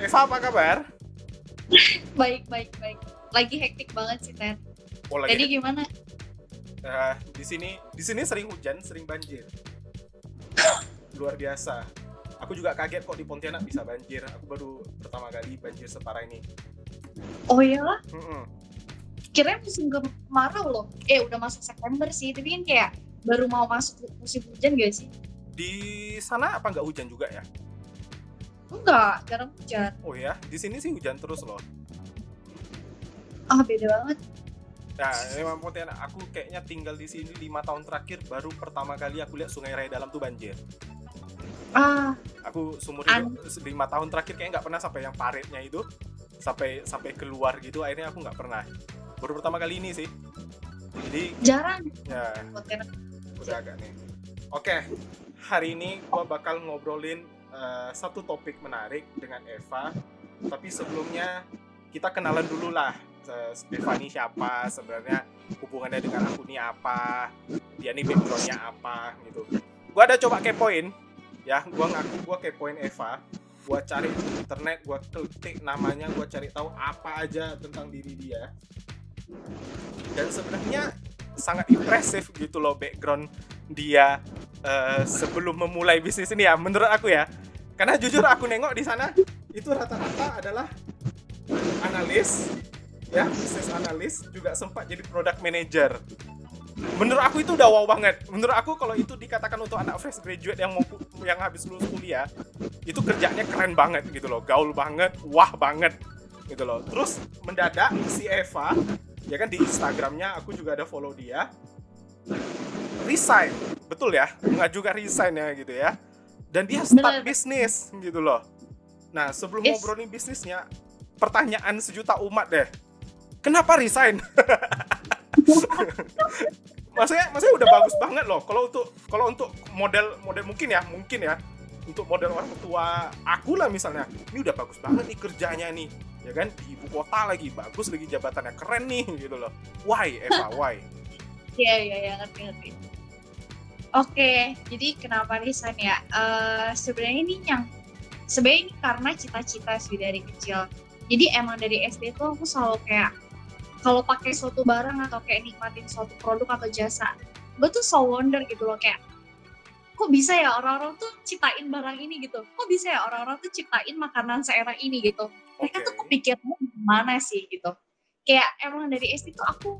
Eva apa kabar? Baik, baik, baik. Lagi hektik banget sih, Ted. Oh, Jadi lagi gimana? eh, di sini di sini sering hujan, sering banjir. Luar biasa. Aku juga kaget kok di Pontianak bisa banjir. Aku baru pertama kali banjir separah ini. Oh iyalah, Mm-mm. Kirain musim kemarau loh. Eh, udah masuk September sih, tapi kan kayak baru mau masuk musim hujan gak sih? Di sana apa nggak hujan juga ya? Enggak, jarang hujan. Oh ya, di sini sih hujan terus loh. Ah, beda banget. Nah, memang Pontianak. Aku kayaknya tinggal di sini lima tahun terakhir baru pertama kali aku lihat Sungai Raya Dalam tuh banjir. Ah, Aku seumur An- hidup lima tahun terakhir kayaknya nggak pernah sampai yang paritnya itu sampai sampai keluar gitu. Akhirnya aku nggak pernah. Baru pertama kali ini sih. Jadi jarang ya udah agak nih. Oke, hari ini gua bakal ngobrolin eh, satu topik menarik dengan Eva. Tapi sebelumnya kita kenalan dulu lah. Ini siapa sebenarnya hubungannya dengan aku ini apa dia ini backgroundnya apa gitu gua ada coba kepoin ya gua ngaku gua kepoin Eva gua cari internet gua ketik namanya gua cari tahu apa aja tentang diri dia dan sebenarnya sangat impresif gitu loh background dia eh, sebelum memulai bisnis ini ya menurut aku ya. Karena jujur aku nengok di sana itu rata-rata adalah analis ya bisnis analis juga sempat jadi product manager. Menurut aku itu udah wow banget. Menurut aku kalau itu dikatakan untuk anak fresh graduate yang mau yang habis lulus kuliah itu kerjanya keren banget gitu loh. Gaul banget wah banget gitu loh. Terus mendadak si Eva ya kan di Instagramnya aku juga ada follow dia. Resign betul ya? Nggak juga resign ya gitu ya. Dan dia start Bener. bisnis gitu loh. Nah sebelum Yes. ngobrolin bisnisnya pertanyaan sejuta umat deh. Kenapa resign? Maksudnya maksudnya udah bagus banget loh. Kalau untuk kalau untuk model model mungkin ya mungkin ya untuk model orang tua aku lah misalnya ini udah bagus banget nih kerjanya nih ya kan di ibu kota lagi bagus lagi jabatannya keren nih gitu loh why Eva why Iya, iya, iya, ngerti, ngerti. Oke, jadi kenapa resign ya? Eh sebenarnya ini yang sebenarnya ini karena cita-cita sih dari kecil. Jadi emang dari SD tuh aku selalu kayak kalau pakai suatu barang atau kayak nikmatin suatu produk atau jasa, gue tuh so wonder gitu loh kayak kok bisa ya orang-orang tuh ciptain barang ini gitu? Kok bisa ya orang-orang tuh ciptain makanan seenak ini gitu? Mereka tuh Oke. kepikirannya gimana sih gitu? Kayak emang dari SD tuh aku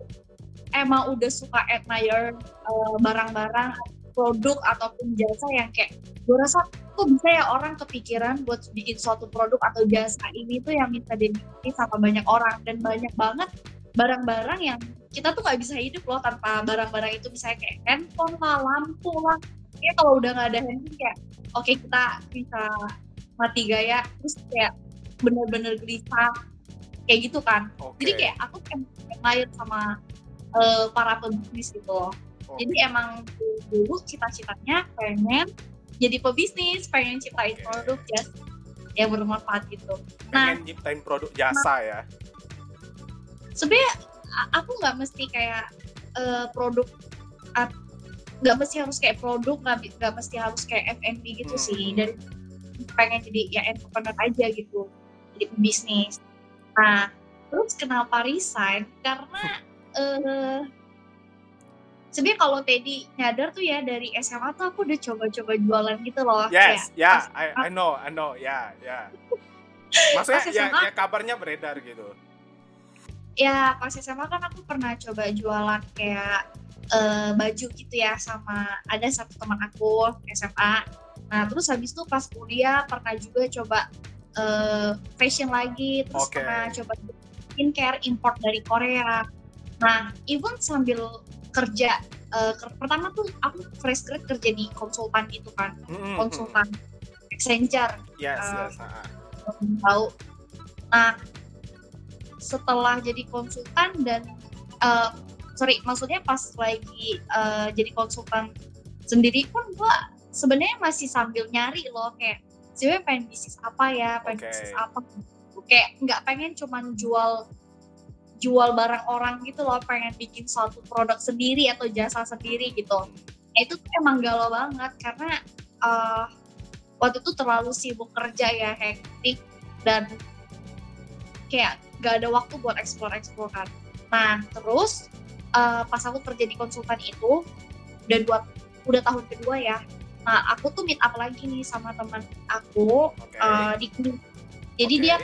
emang udah suka admire uh, barang-barang produk ataupun jasa yang kayak gue rasa kok bisa ya orang kepikiran buat bikin suatu produk atau jasa ini tuh yang minta dinikmati sama banyak orang dan banyak banget barang-barang yang kita tuh nggak bisa hidup loh tanpa barang-barang itu misalnya kayak handphone lah, lampu lah. Kayak kalau udah nggak ada handphone kayak oke kita bisa mati gaya terus kayak bener-bener gelisah kayak gitu kan. oke Jadi kayak aku kan lain sama eh, para pebisnis gitu loh. Oke. Jadi emang dulu cita-citanya pengen jadi pebisnis, pengen ciptain Oke. produk jasa yang bermanfaat gitu. Nah, pengen nyiptain produk jasa ya sebenarnya aku nggak mesti kayak eh, produk nggak mesti harus kayak produk, nggak mesti harus kayak F&B gitu Hmm. sih. Dari pengen jadi ya entrepreneur aja gitu, jadi pebisnis. Nah, terus kenapa resign? Karena eh sebenarnya kalau Teddy nyadar tuh ya dari SMA tuh aku udah coba-coba jualan gitu loh. yes ya pas- I, I know I know ya ya maksudnya Pas ya, ya kabarnya beredar gitu ya pas SMA kan aku pernah coba jualan kayak eh, baju gitu ya sama ada satu teman aku SMA. Nah terus habis itu pas kuliah pernah juga coba eh, fashion lagi, terus Oke. pernah coba skincare import dari Korea. Nah even sambil kerja eh, ker- pertama tuh aku fresh grad kerja di konsultan itu kan, Mm-mm, konsultan Accenture yes Uh, yes belum tahu. Nah, setelah jadi konsultan dan eh, sorry, maksudnya pas lagi eh, jadi konsultan sendiri pun gua sebenarnya masih sambil nyari loh kayak sebenarnya pengen bisnis apa ya, pengen Oke. bisnis apa. Kayak nggak pengen cuman jual jual barang orang gitu loh pengen bikin suatu produk sendiri atau jasa sendiri gitu nah, itu tuh emang galau banget karena uh, waktu itu terlalu sibuk kerja ya hektik dan kayak gak ada waktu buat explore explore kan nah terus uh, pas aku kerja di konsultan itu dan buat udah tahun kedua ya nah aku tuh meet up lagi nih sama teman aku Oke. uh, di jadi Oke. dia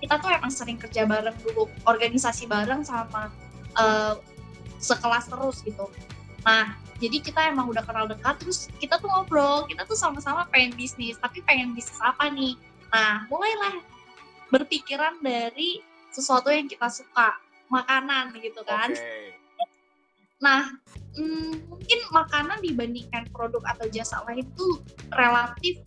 kita tuh emang sering kerja bareng dulu organisasi bareng sama uh, sekelas terus gitu nah jadi kita emang udah kenal dekat terus kita tuh ngobrol kita tuh sama-sama pengen bisnis tapi pengen bisnis apa nih nah mulailah berpikiran dari sesuatu yang kita suka makanan gitu kan Oke. Nah, mm, mungkin makanan dibandingkan produk atau jasa lain tuh relatif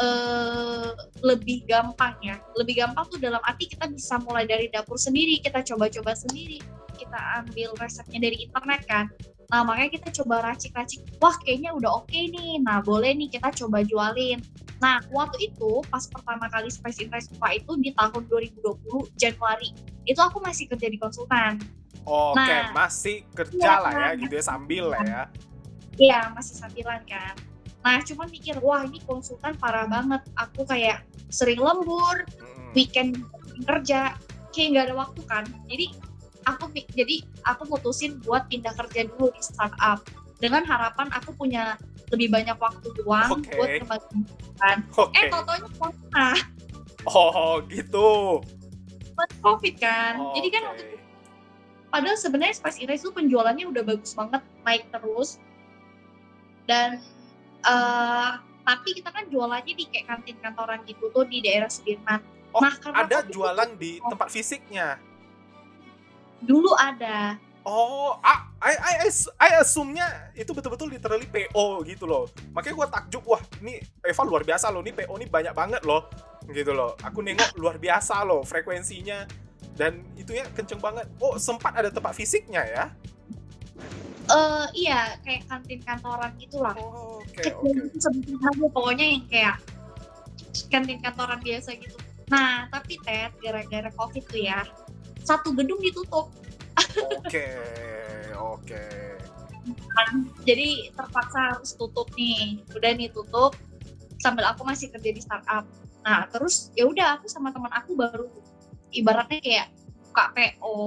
eh, lebih gampang ya. Lebih gampang tuh dalam arti kita bisa mulai dari dapur sendiri, kita coba-coba sendiri, kita ambil resepnya dari internet kan. Nah, makanya kita coba racik-racik. Wah, kayaknya udah oke nih. Nah, boleh nih kita coba jualin. Nah, waktu itu pas pertama kali Spice in Rice Spa itu di tahun 2020 Januari. Itu aku masih kerja di konsultan. Oke, Nah. masih kerja Iya, lah ya nah. gitu ya sambil lah ya. Iya, masih sambilan kan. Nah, cuman mikir, wah ini konsultan parah banget. Aku kayak sering lembur, Mm-mm. weekend kerja, kayak nggak ada waktu kan. Jadi aku jadi aku mutusin buat pindah kerja dulu di startup dengan harapan aku punya lebih banyak waktu luang Oke. buat kembali kan. Oke. Eh, totonya corona, Oh, gitu. buat covid kan. Jadi kan waktu Oke. itu padahal sebenarnya Spice Erase itu penjualannya udah bagus banget naik terus dan eh tapi kita kan jualannya di kayak kantin kantoran gitu tuh di daerah Sudirman. Oh, nah Ada COVID itu jualan di tempat fisiknya. dulu ada. Oh, ah, I, I, I, I assume-nya itu betul-betul literally PO gitu loh. Makanya gua takjub, wah ini Eva luar biasa loh, ini PO ini banyak banget loh. Gitu loh. Aku nengok luar biasa loh frekuensinya. Dan itu ya kenceng banget. Oh, sempat ada tempat fisiknya ya? Eh iya kayak kantin kantoran gitulah. Oh, Kecil sebutin aja pokoknya yang kayak kantin kantoran biasa gitu. Nah tapi Ted gara-gara covid tuh ya satu gedung ditutup. Oke, oke. jadi terpaksa harus tutup nih udah nih tutup sambil aku masih kerja di startup nah terus ya udah aku sama teman aku baru ibaratnya kayak buka PO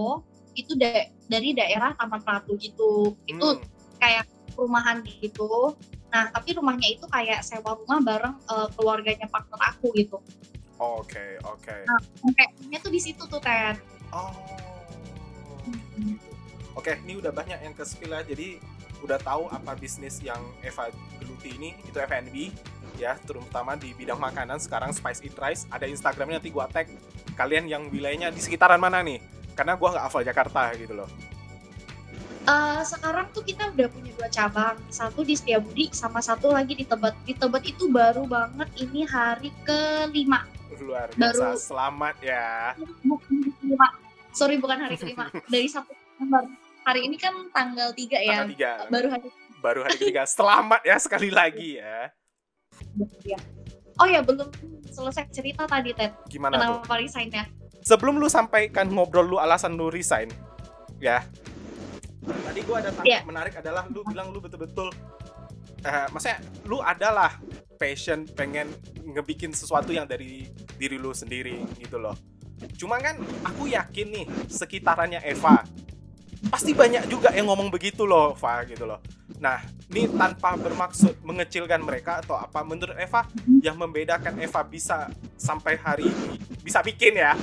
itu da- dari daerah Taman Ratu gitu itu Hmm, kayak perumahan gitu nah tapi rumahnya itu kayak sewa rumah bareng eh, keluarganya partner aku gitu Oke, oke. PO-nya tuh di situ tuh Ted Oh. gitu. Oke, ini udah banyak yang ke spill ya. Jadi udah tahu apa bisnis yang Eva geluti ini itu F&B ya, terutama di bidang makanan sekarang Spice It Rice. Ada Instagramnya nanti gua tag kalian yang wilayahnya di sekitaran mana nih? Karena gua nggak hafal Jakarta gitu loh. Eh, sekarang tuh kita udah punya dua cabang, satu di Setiabudi sama satu lagi di Tebet. Di Tebet itu baru banget ini hari kelima. Luar Baru- biasa. Selamat ya. Bukan kelima. Sorry bukan hari kelima. Dari satu September. Hari ini kan tanggal 3 ya. Tanggal tiga. Baru hari Baru hari ketiga. Selamat ya sekali lagi ya. Ya. Oh ya belum selesai cerita tadi Ted. Gimana tuh? Kenapa resign-nya? sebelum lu sampaikan ngobrol lu alasan lu resign ya tadi gua ada tanya Iya. menarik adalah lu bilang lu betul-betul eh maksudnya lu adalah passion pengen ngebikin sesuatu yang dari diri lu sendiri gitu loh cuma kan aku yakin nih sekitarannya Eva pasti banyak juga yang ngomong begitu loh Eva gitu loh. Nah ini tanpa bermaksud mengecilkan mereka atau apa menurut Eva yang membedakan Eva bisa sampai hari ini bisa bikin ya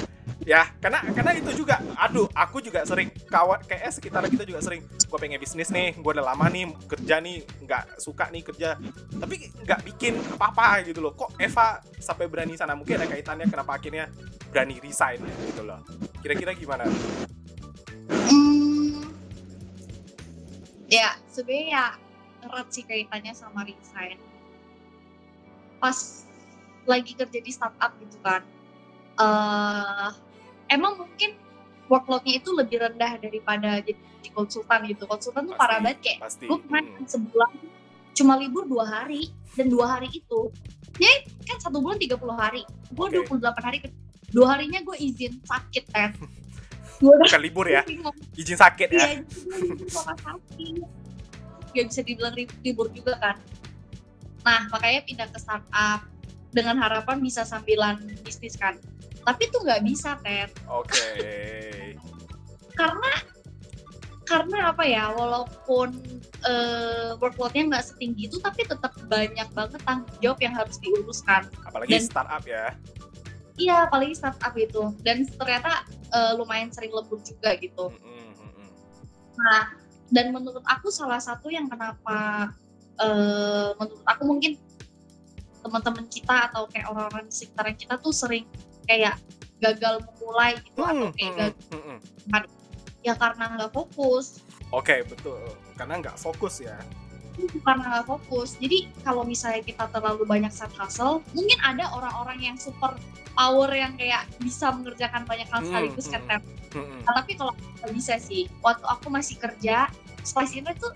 ya. Karena karena itu juga aduh aku juga sering kawan kayak sekitar kita juga sering gue pengen bisnis nih gue udah lama nih kerja nih nggak suka nih kerja. Tapi nggak bikin apa apa gitu loh. Kok Eva sampai berani sana? Mungkin ada kaitannya kenapa akhirnya berani resign gitu loh. Kira-kira gimana? Hmm, ya sebenarnya ya erat sih kaitannya sama resign. Pas lagi kerja di startup gitu kan, eh emang mungkin workloadnya itu lebih rendah daripada jadi konsultan gitu. Konsultan tuh Pasti, parah banget kayak gue kemarin Hmm. sebulan cuma libur dua hari dan dua hari itu ya kan satu bulan 30 hari gue Oke. 28 hari dua harinya gue izin sakit kan bukan libur ya izin sakit ya Iya. Gak bisa dibilang libur juga kan. Nah, makanya pindah ke startup dengan harapan bisa sambilan bisnis kan. Tapi tuh nggak bisa, Ted. oke Karena karena apa ya, walaupun eh, workload-nya nggak setinggi itu, tapi tetap banyak banget tanggung jawab yang harus diuruskan. apalagi Dan- startup ya Iya, apalagi startup itu. Dan ternyata eh, lumayan sering lembur juga gitu. Nah, dan menurut aku salah satu yang kenapa eh, menurut aku mungkin teman-teman kita atau kayak orang-orang di sekitaran kita tuh sering kayak gagal memulai gitu atau Mm, kayak mm, gagal mm, mm. ya karena nggak fokus oke betul karena nggak fokus ya itu karena nggak fokus jadi kalau misalnya kita terlalu banyak side hustle mungkin ada orang-orang yang super power yang kayak bisa mengerjakan banyak hal Hmm, sekaligus kan hmm. Tep. Mm-mm. Nah, tapi kalau aku nggak bisa sih waktu aku masih kerja Spice ini tuh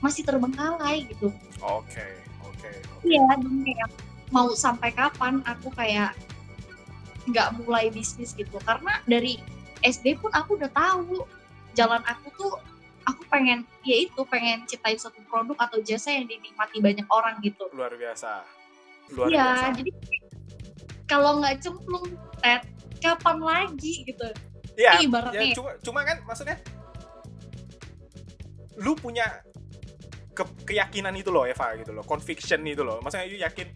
masih terbengkalai gitu oke oke. Iya, dan kayak mau sampai kapan aku kayak nggak mulai bisnis gitu. Karena dari SD pun aku udah tahu jalan aku tuh pengen ya itu pengen ciptain suatu produk atau jasa yang dinikmati banyak orang gitu. luar biasa luar Iya, biasa jadi kalau nggak cemplung Ted, kapan lagi gitu. Iya, Ih, ibaratnya ya, cuma cuma kan maksudnya lu punya ke- keyakinan itu loh Eva gitu loh, conviction itu loh. Maksudnya you yakin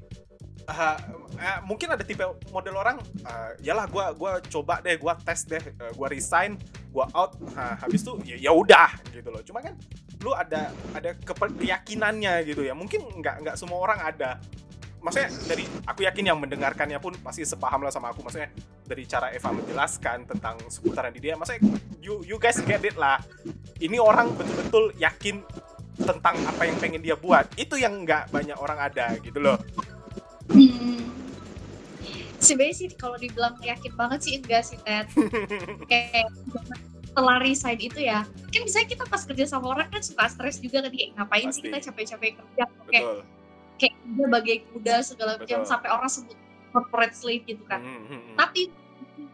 ah, ah, mungkin ada tipe model orang ah, yalah gua gua coba deh, gua tes deh, eh, gua resign, gua out. Nah, habis itu ya ya udah gitu loh. Cuma kan lu ada ada keyakinannya gitu ya. Mungkin nggak nggak semua orang ada. Maksudnya dari aku yakin yang mendengarkannya pun pasti sepaham lah sama aku. Maksudnya dari cara Eva menjelaskan tentang seputaran di dia, maksudnya you you guys get it lah. Ini orang betul-betul yakin tentang apa yang pengen dia buat. Itu yang nggak banyak orang ada gitu loh. Sebenarnya sih kalau dibilang yakin banget sih enggak sih Ted. kayak setelah resign itu ya kan misalnya kita pas kerja sama orang kan suka stres juga kan kayak ngapain sih Pasti. kita capek-capek kerja kayak Betul. kayak kerja bagai kuda segala macam sampai orang sebut corporate slave gitu kan Hmm, hmm, tapi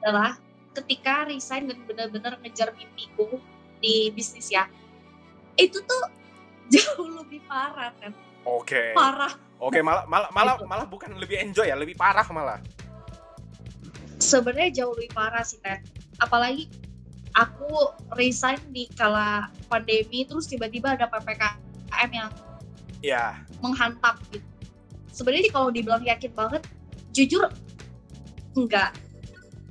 adalah ketika resign dan benar-benar ngejar mimpiku di bisnis ya itu tuh jauh lebih parah kan Oke. parah Oke, malah malah malah malah bukan lebih enjoy ya, lebih parah malah. Sebenarnya jauh lebih parah sih Ted apalagi aku resign di kala pandemi terus tiba-tiba ada ppkm yang Ya, menghantam gitu. Sebenarnya kalau dibilang yakin banget, jujur enggak.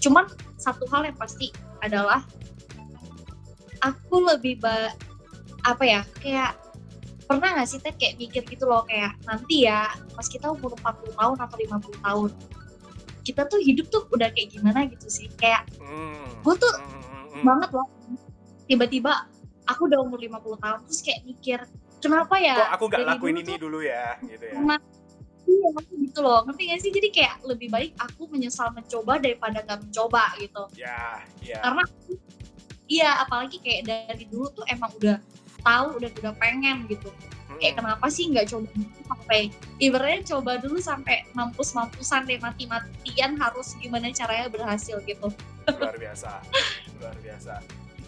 Cuman satu hal yang pasti adalah aku lebih ba apa ya kayak pernah nggak sih Ted kayak mikir gitu loh kayak nanti ya pas kita umur 40 tahun atau 50 tahun kita tuh hidup tuh udah kayak gimana gitu sih. Kayak hmm, gue tuh hmm, hmm, hmm. banget loh. Tiba-tiba aku udah umur 50 tahun terus kayak mikir kenapa ya Kok aku nggak lakuin dulu ini tuh dulu ya, gitu ya. Nah, iya gitu loh. Ngerti gak sih? Jadi kayak lebih baik aku menyesal mencoba daripada nggak mencoba gitu. Ya, ya. karena iya apalagi kayak dari dulu tuh emang udah tahu udah udah pengen gitu Hmm, kayak kenapa sih nggak coba dulu sampai ibaratnya coba dulu sampai mampus mampusan deh mati matian harus gimana caranya berhasil gitu luar biasa. Luar biasa.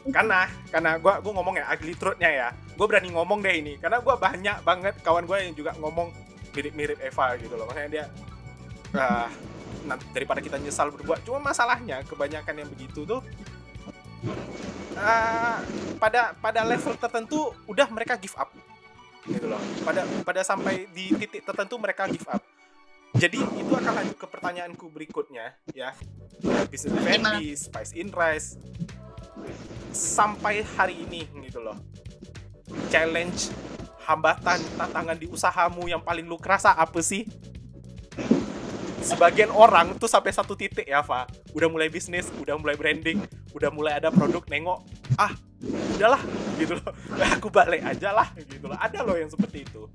Karena karena gua gua ngomong ya ugly truth-nya ya. Gua berani ngomong deh ini karena gua banyak banget kawan gue yang juga ngomong mirip-mirip Eva gitu loh. Makanya dia ah, nah, daripada kita nyesal berbuat. Cuma masalahnya kebanyakan yang begitu tuh ah, pada pada level tertentu udah mereka give up gitu loh. Pada pada sampai di titik tertentu mereka give up. Jadi itu akan lanjut ke pertanyaanku berikutnya ya. Gimana? Fendi, Spice in Rice sampai hari ini gitu loh. Challenge, hambatan, tantangan di usahamu yang paling lu kerasa apa sih? Sebagian orang tuh sampai satu titik ya, Fa. Udah mulai bisnis, udah mulai branding, udah mulai ada produk nengok, ah, udahlah gitu loh. Aku balik aja lah gitu loh. Ada loh yang seperti itu.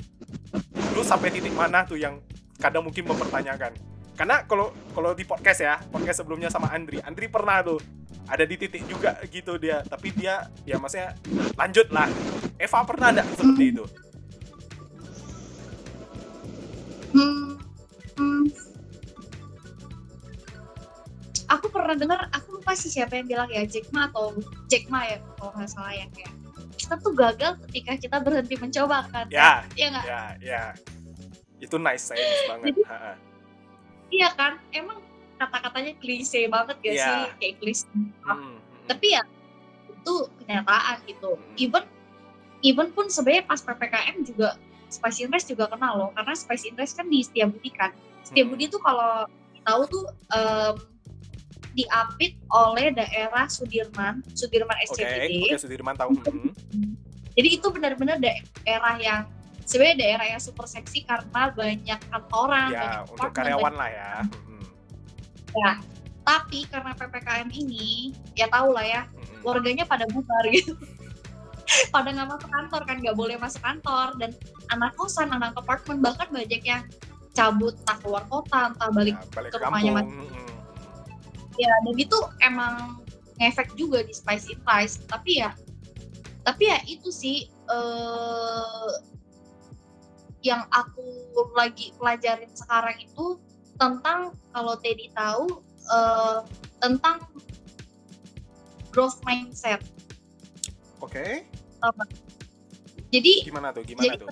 Lu sampai titik mana tuh yang kadang mungkin mempertanyakan. Karena kalau kalau di podcast ya, podcast sebelumnya sama Andri, Andri pernah tuh ada di titik juga gitu dia, tapi dia ya maksudnya lanjut lah. Eva pernah ada seperti itu. Aku pernah dengar, aku lupa sih siapa yang bilang ya Jack Ma atau Jack Ma ya kalau nggak salah yang kayak kita tuh gagal ketika kita berhenti mencoba kan Ya, Iya nggak ya, ya. Itu nice science banget. Jadi- iya kan emang kata-katanya klise banget gak Iya. sih kayak klise Hmm, hmm. tapi ya itu kenyataan gitu Hmm. even even pun sebenarnya pas ppkm juga Spice Invest juga kenal loh karena Spice Invest kan di Setiabudi kan Setiabudi tuh kalau tahu tuh em, diapit oleh daerah Sudirman Sudirman Oke, SCBD oke Sudirman tahu. Hmm. jadi itu benar-benar daerah yang sebenarnya daerah yang super seksi karena banyak kantoran banyak Ya, untuk apartemen, karyawan lah ya. Hmm. banyak- tapi karena ppkm ini ya tahu lah ya Hmm. warganya pada bubar gitu pada nggak masuk kantor kan nggak boleh masuk kantor dan anak kosan anak apartemen bahkan banyak yang cabut tak keluar kota entah balik Ya, balik ke ke rumahnya kampung. Ya dan itu emang ngefek juga di spice in price tapi ya tapi ya itu sih eh yang aku lagi pelajarin sekarang itu tentang kalau Teddy tahu eh, tentang growth mindset Oke, jadi gimana tuh? Gimana Jadi- tuh?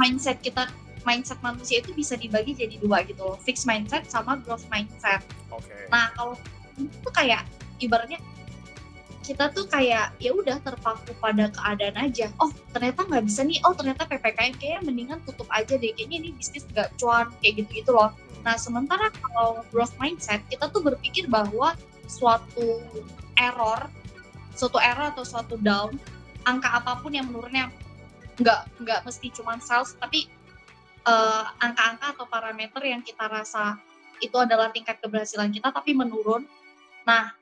mindset kita mindset manusia itu bisa dibagi jadi dua gitu loh. Fixed mindset sama growth mindset. Oke. nah kalau itu kayak ibaratnya kita tuh kayak ya udah terpaku pada keadaan aja. Oh ternyata nggak bisa nih. Oh ternyata ppkm kayaknya mendingan tutup aja deh. Kayaknya ini bisnis nggak cuan kayak gitu gitu loh. Hmm. nah sementara kalau growth mindset kita tuh berpikir bahwa suatu error suatu error atau suatu down angka apa pun yang menurunnya nggak nggak mesti cuma sales tapi eh, angka-angka atau parameter yang kita rasa itu adalah tingkat keberhasilan kita tapi menurun nah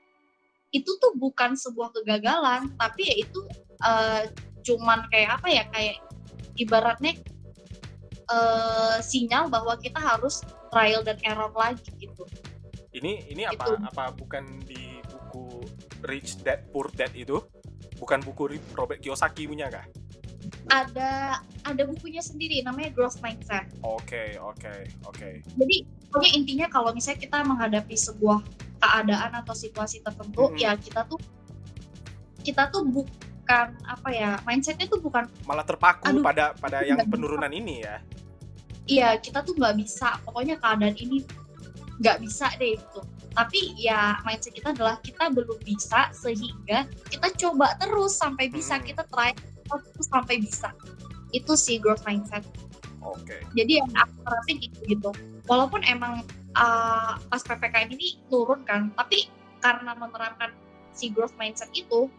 itu tuh bukan sebuah kegagalan tapi ya itu eh, cuman kayak apa ya kayak ibaratnya eh, sinyal bahwa kita harus trial dan error lagi gitu Ini ini apa Itu. apa bukan di buku Rich Dad Poor Dad itu? Bukan buku Robert Kiyosaki punya kah? Ada ada bukunya sendiri namanya growth mindset Oke, oke, oke. jadi pokoknya intinya kalau misalnya kita menghadapi sebuah keadaan atau situasi tertentu Mhm. ya kita tuh kita tuh bukan apa ya mindsetnya tuh bukan Malah terpaku Aduh, pada pada yang bisa. penurunan ini ya. iya kita tuh nggak bisa pokoknya keadaan ini nggak bisa deh itu tapi ya mindset kita adalah kita belum bisa sehingga kita coba terus sampai bisa Hmm. kita try terus sampai bisa itu sih growth mindset Oke. jadi yang aku terapin itu gitu walaupun emang uh, pas ppkm ini turun kan tapi karena menerapkan si growth mindset itu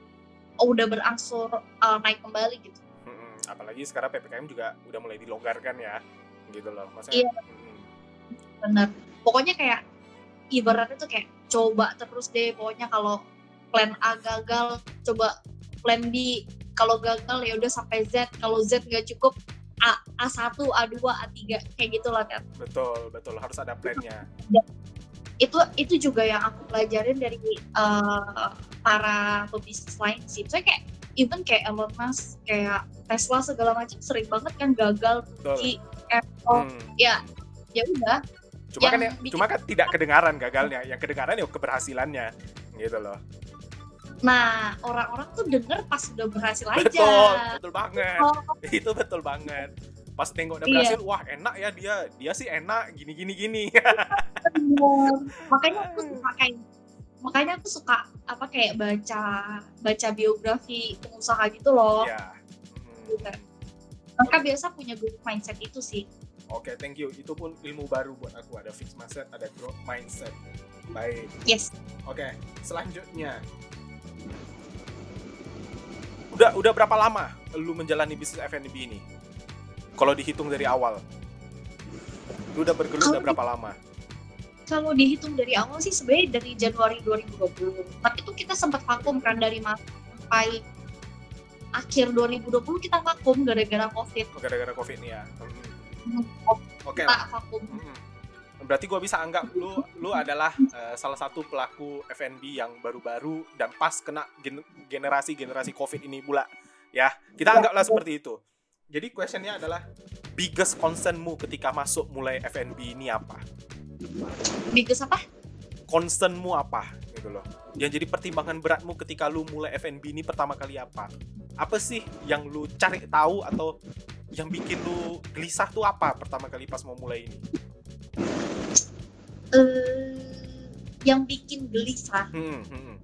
oh, udah berangsur uh, naik kembali gitu. Apalagi sekarang PPKM juga udah mulai dilonggarkan ya. Gitu loh. Maksudnya Iya. mm-mm. bener pokoknya kayak ibaratnya tuh kayak coba terus deh pokoknya kalau plan A gagal coba plan B kalau gagal ya udah sampai Z kalau Z nggak cukup A A1 A2 A3 kayak gitu lah kan betul, betul harus ada plannya. itu itu juga yang aku pelajarin dari uh, para pebisnis lain sih. Saya kayak even kayak Elon Musk, kayak Tesla segala macam sering banget kan gagal di Apple. Hmm. Ya, ya udah. Cuma kan ya, bikin- cuma kan tidak kedengaran gagalnya. Yang kedengaran ya keberhasilannya. Gitu loh. Nah, orang-orang tuh denger pas udah berhasil aja. Betul, betul banget. Oh. Itu betul banget. Pas tengok udah Iya. berhasil, wah enak ya dia. Dia sih enak gini gini gini. Makanya aku suka kayak makanya aku suka apa kayak baca baca biografi pengusaha gitu loh. ya. Gitu. Hmm. Mereka biasa punya growth mindset itu sih. Oke, thank you. Itu pun ilmu baru buat aku. Ada fixed mindset, ada growth mindset. Baik. Yes. Oke, selanjutnya. Udah udah berapa lama lu menjalani bisnis F&B ini? Kalau dihitung dari awal. Lu udah bergelut udah berapa lama? kalau dihitung dari awal sih sebenarnya dari Januari 2020 tapi itu kita sempat vakum kan dari Maret sampai akhir 2020 kita vakum gara-gara covid Oh, Gara-gara Covid nih ya. Hmm. Oke. kita vakum Hmm. Berarti gua bisa anggap lu lu adalah eh, salah satu pelaku F&B yang baru-baru dan pas kena gen- generasi-generasi Covid ini pula. Ya, kita anggaplah seperti itu. Jadi questionnya adalah biggest concernmu ketika masuk mulai F&B ini apa? biggest apa Concernmu apa? gitu loh. Yang jadi pertimbangan beratmu ketika lu mulai F&B ini pertama kali apa? Apa sih yang lu cari tahu atau yang bikin lu gelisah tuh apa pertama kali pas mau mulai ini? Eh, yang bikin gelisah, Hmm, hmm.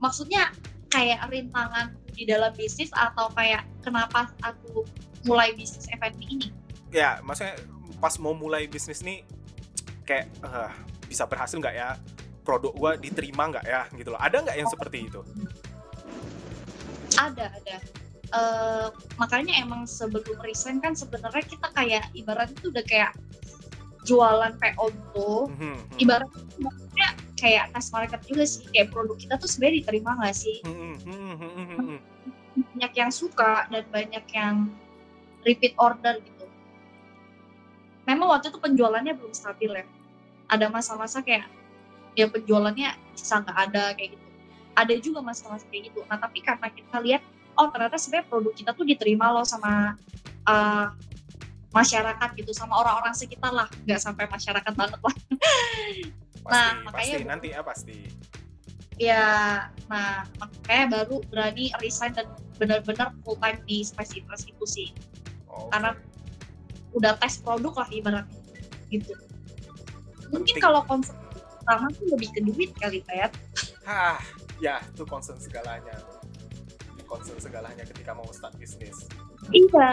maksudnya kayak rintangan di dalam bisnis atau kayak kenapa aku mulai bisnis F&B ini? Ya, maksudnya pas mau mulai bisnis nih kayak eh, bisa berhasil nggak ya? Produk gua diterima nggak ya? Gitu loh. Ada nggak yang seperti itu? Ada, ada. Eh, makanya emang sebelum resign kan sebenarnya kita kayak ibaratnya tuh udah kayak jualan PO tuh Hmm, hmm. ibaratnya kayak tes market juga sih kayak produk kita tuh sebenarnya diterima nggak sih? Hmm, hmm, hmm, hmm, hmm, hmm. banyak yang suka dan banyak yang repeat order gitu. Memang waktu itu penjualannya belum stabil ya. Ada masa-masa kayak ya penjualannya bisa nggak ada kayak gitu. Ada juga masa-masa kayak gitu. Nah tapi karena kita lihat oh ternyata sebenarnya produk kita tuh diterima loh sama uh, masyarakat gitu sama orang-orang sekitar lah. Nggak sampai masyarakat banget lah. Pasti, Nah, pasti. makanya- nanti ya pasti. ya nah makanya baru berani resign dan benar-benar full time di Spice Eaters itu sih. Oke. Karena- udah tes produk lah ibaratnya gitu. Mungkin kalau konsep pertama tuh lebih ke duit kali kayak Hah, ya itu concern segalanya. Concern segalanya ketika mau start bisnis. iya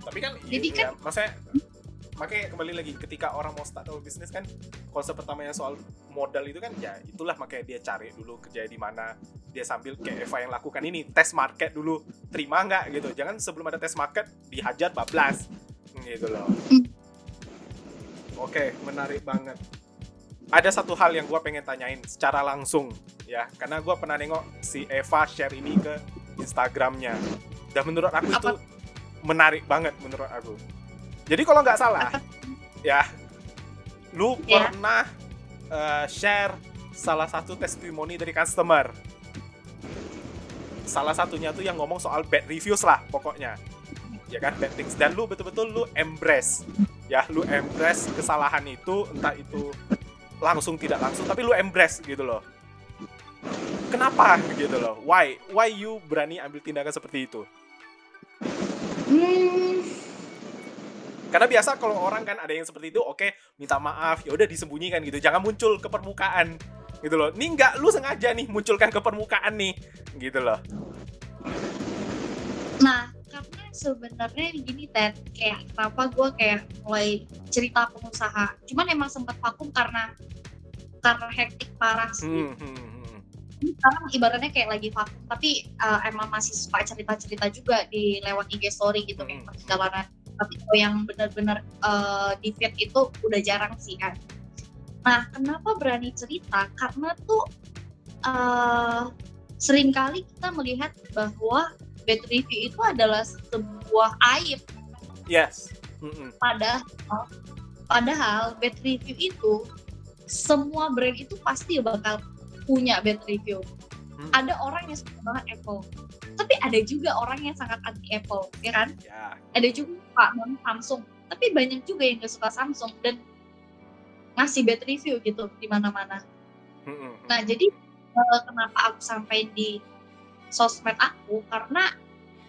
Tapi kan, Jadi iya, maksudnya makanya kembali lagi ketika orang mau start bisnis kan konsep pertamanya soal modal itu kan ya itulah makanya dia cari dulu kerja di mana dia sambil kayak Eva yang lakukan ini tes market dulu terima nggak gitu. Jangan sebelum ada tes market dihajar bablas. Gitu loh. Oke menarik banget. Ada satu hal yang gue pengen tanyain secara langsung ya. Karena gue pernah nengok si Eva share ini ke Instagramnya. Dan menurut aku itu menarik banget menurut aku. Jadi kalau nggak salah ya lu Ya. pernah eh, share salah satu testimoni dari customer. Salah satunya tuh yang ngomong soal bad reviews lah pokoknya. Ya kan bad things. Dan lu betul-betul lu embrace. Ya lu embrace kesalahan itu entah itu langsung tidak langsung tapi lu embrace gitu loh. Kenapa gitu loh? Why? Why you berani ambil tindakan seperti itu karena biasa kalau orang kan ada yang seperti itu oke minta maaf ya udah disembunyikan gitu. Jangan muncul ke permukaan gitu loh. Ini nggak lu sengaja nih munculkan ke permukaan nih gitu loh. Nah karena sebenarnya gini Ted. Kayak kenapa gue kayak mulai cerita pengusaha. Cuman emang sempat vakum karena karena hektik parah sih. Hmm, hmm. Sekarang ibaratnya kayak lagi vakum tapi uh, emang masih suka cerita-cerita juga di lewat IG story gitu kayak perjalanan. Tapi kalau yang benar-benar uh, di feed itu udah jarang sih kan nah kenapa berani cerita? Karena tuh uh, sering kali kita melihat bahwa bad review itu adalah sebuah aib. Yes. Hmm, hmm. padahal padahal bad review itu semua brand itu pasti bakal punya bad review. Hmm. ada orang yang suka banget Apple. Tapi ada juga orang yang sangat anti Apple ya kan? Ya. Ada juga banget Samsung. Tapi banyak juga yang gak suka Samsung dan ngasih bad review gitu di mana-mana. Hmm, hmm, hmm. Nah, jadi eh, kenapa aku sampai di sosmed aku? Karena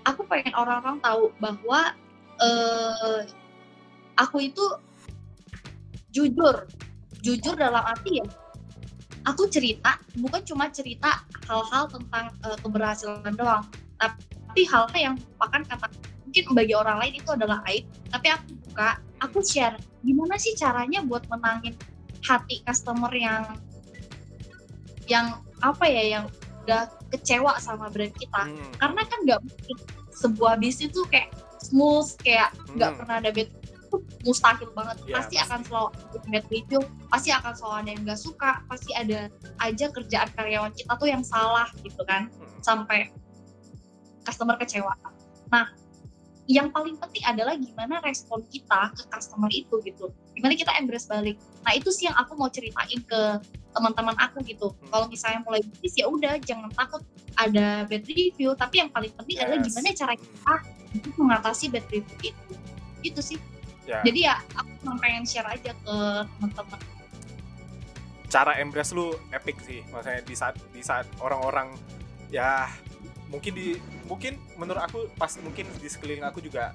aku pengen orang-orang tahu bahwa eh aku itu jujur, jujur dalam arti ya. Aku cerita bukan cuma cerita hal-hal tentang eh, keberhasilan doang, tapi hal-hal yang merupakan kata mungkin bagi orang lain itu adalah aib, tapi aku buka, aku share gimana sih caranya buat menangin hati customer yang yang apa ya yang udah kecewa sama brand kita. Hmm, karena kan nggak mungkin sebuah bisnis tuh kayak smooth kayak nggak Hmm. pernah ada bad mustahil banget Ya, pasti pasti. akan selalu bad review pasti akan selalu ada yang nggak suka pasti ada aja kerjaan karyawan kita tuh yang salah gitu kan hmm. sampai customer kecewa. Nah, yang paling penting adalah gimana respon kita ke customer itu gitu. Gimana kita embrace balik. Nah, itu sih yang aku mau ceritain ke teman-teman aku gitu. Hmm. Kalau misalnya mulai bisnis ya udah jangan takut ada bad review, tapi yang paling penting adalah Yes. gimana cara Hmm. kita untuk mengatasi bad review itu. Itu sih. Ya. Jadi ya aku cuma pengen share aja ke teman-teman. cara embrace lu epic sih maksudnya di saat di saat orang-orang ya mungkin di mungkin menurut aku pas mungkin di sekeliling aku juga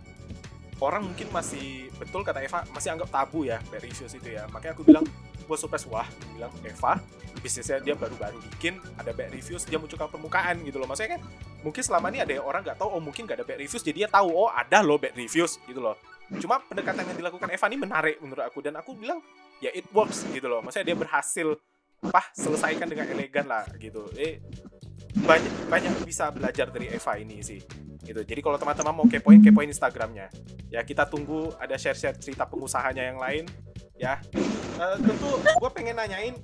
orang mungkin masih betul kata Eva masih anggap tabu ya bad reviews itu ya makanya aku bilang gue surprise wah bilang Eva bisnisnya dia baru-baru bikin ada bad reviews dia muncul ke permukaan gitu loh maksudnya kan mungkin selama ini ada orang nggak tahu oh mungkin nggak ada bad reviews jadi dia tahu oh ada loh bad reviews gitu loh cuma pendekatan yang dilakukan Eva ini menarik menurut aku. Dan aku bilang ya it works gitu loh. Maksudnya dia berhasil apa selesaikan dengan elegan lah gitu. Eh banyak banyak bisa belajar dari Eva ini sih gitu. Jadi kalau teman-teman mau kepoin kepoin Instagramnya. Ya kita tunggu ada share share cerita pengusahanya yang lain ya. Uh, tentu gue pengen nanyain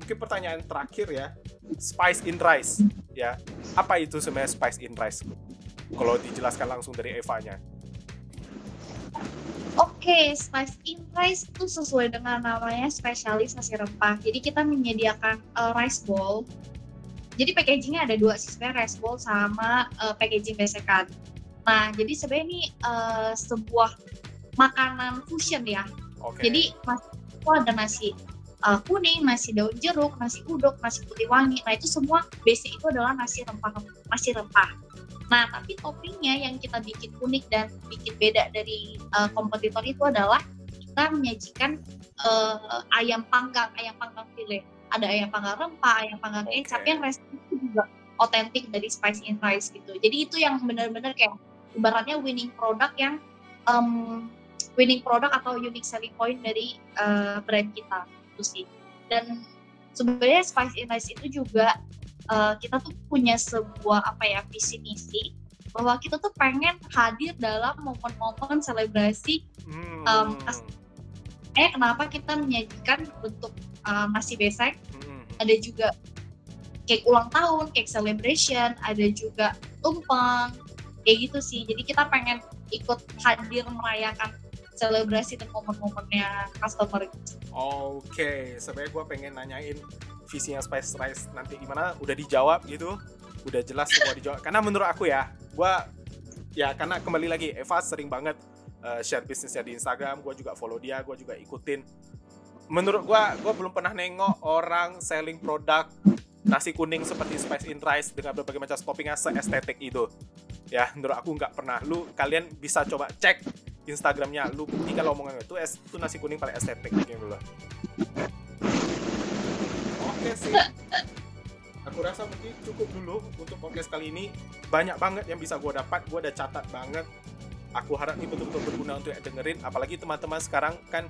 mungkin pertanyaan terakhir ya. Spice in rice ya. Apa itu sebenarnya spice in rice? Kalau dijelaskan langsung dari Eva-nya Oke, okay, Spice in Rice itu sesuai dengan namanya spesialis nasi rempah. Jadi kita menyediakan uh, rice bowl. Jadi packagingnya ada dua sih sebenarnya rice bowl sama uh, packaging besekan. Nah, jadi sebenarnya ini uh, sebuah makanan fusion ya. Okay. Jadi itu ada nasi uh, kuning, nasi daun jeruk, nasi uduk, nasi putih wangi. Nah itu semua basic itu adalah nasi rempah nasi rempah. Nah, tapi toppingnya yang kita bikin unik dan bikin beda dari uh, kompetitor itu adalah kita menyajikan uh, ayam panggang, ayam panggang file. Ada ayam panggang rempah, ayam panggang okay. tapi yang itu juga otentik dari Spice in Rice gitu. Jadi itu yang benar-benar kayak ibaratnya winning product yang um, winning product atau unique selling point dari uh, brand kita itu sih. Dan sebenarnya Spice in Rice itu juga uh, kita tuh punya sebuah apa ya visi misi bahwa kita tuh pengen hadir dalam momen-momen selebrasi hmm. um, eh kenapa kita menyajikan bentuk uh, nasi besek hmm. ada juga cake ulang tahun, cake celebration, ada juga tumpeng, kayak gitu sih. Jadi kita pengen ikut hadir merayakan selebrasi dan momen-momennya customer. Oke, okay. sebenarnya gue pengen nanyain visinya Spice Rice nanti gimana udah dijawab gitu. Udah jelas semua dijawab. Karena menurut aku ya gue ya karena kembali lagi Eva sering banget uh, share bisnisnya di Instagram gue juga follow dia gue juga ikutin. Menurut gue gue belum pernah nengok orang selling produk nasi kuning seperti spice in rice dengan berbagai macam toppingnya seestetik itu. Ya menurut aku nggak pernah. Lu kalian bisa coba cek Instagramnya. Lu bukti kalau omongan itu es itu nasi kuning paling estetik gitu loh Oke sih. Aku rasa mungkin cukup dulu untuk podcast kali ini. Banyak banget yang bisa gue dapat. Gue udah catat banget. Aku harap ini betul-betul berguna untuk dengerin. Apalagi teman-teman sekarang kan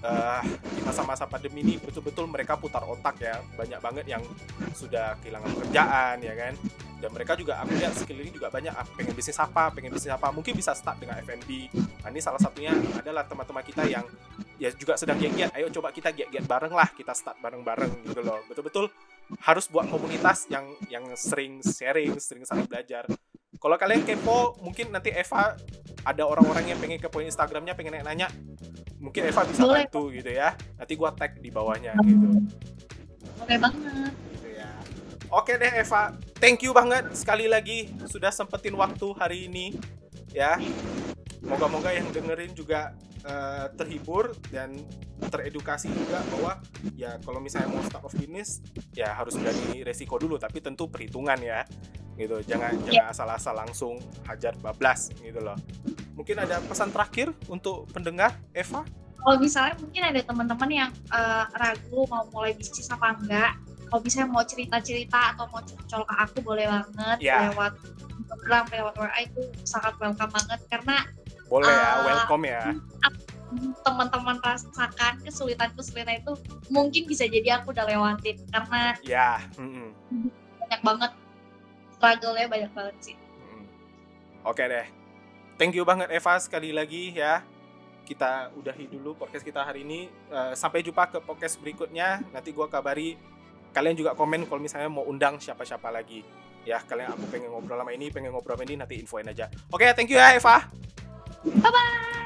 uh, di masa-masa pandemi ini betul-betul mereka putar otak ya. Banyak banget yang sudah kehilangan pekerjaan ya kan. Dan mereka juga aku lihat skill ini juga banyak. Ah, pengen bisnis apa, pengen bisnis apa. Mungkin bisa start dengan F&B. Nah, ini salah satunya adalah teman-teman kita yang ya juga sedang giat-giat ayo coba kita giat-giat bareng lah kita start bareng-bareng gitu loh. Betul-betul harus buat komunitas yang yang sering sharing sering saling belajar. Kalau kalian kepo mungkin nanti Eva ada orang-orang yang pengen kepo Instagramnya pengen nanya mungkin Eva bisa Boleh. bantu gitu ya. Nanti gua tag di bawahnya gitu. Oke banget. Gitu ya. Oke deh Eva. Thank you banget sekali lagi sudah sempetin waktu hari ini ya. Moga-moga yang dengerin juga uh, terhibur dan teredukasi juga bahwa ya kalau misalnya mau start of business ya harus berani resiko dulu tapi tentu perhitungan ya gitu jangan yeah. jangan asal-asal langsung hajar bablas gitu loh mungkin ada pesan terakhir untuk pendengar Eva kalau misalnya mungkin ada teman-teman yang uh, ragu mau mulai bisnis apa enggak kalau misalnya mau cerita-cerita atau mau cocol ke aku boleh banget yeah. lewat Instagram lewat WA itu sangat welcome banget karena boleh ya, uh, welcome ya. Teman-teman rasakan kesulitan-kesulitan itu mungkin bisa jadi aku udah lewatin karena ya mm -hmm. banyak banget struggle-nya banyak banget sih. Mm. Oke okay deh. Thank you banget Eva sekali lagi ya. Kita udahi dulu podcast kita hari ini. Uh, sampai jumpa ke podcast berikutnya. Nanti gua kabari kalian juga komen kalau misalnya mau undang siapa-siapa lagi. Ya, kalian aku pengen ngobrol sama ini, pengen ngobrol sama ini, nanti infoin aja. Oke, okay, thank you ya Eva. Bye bye.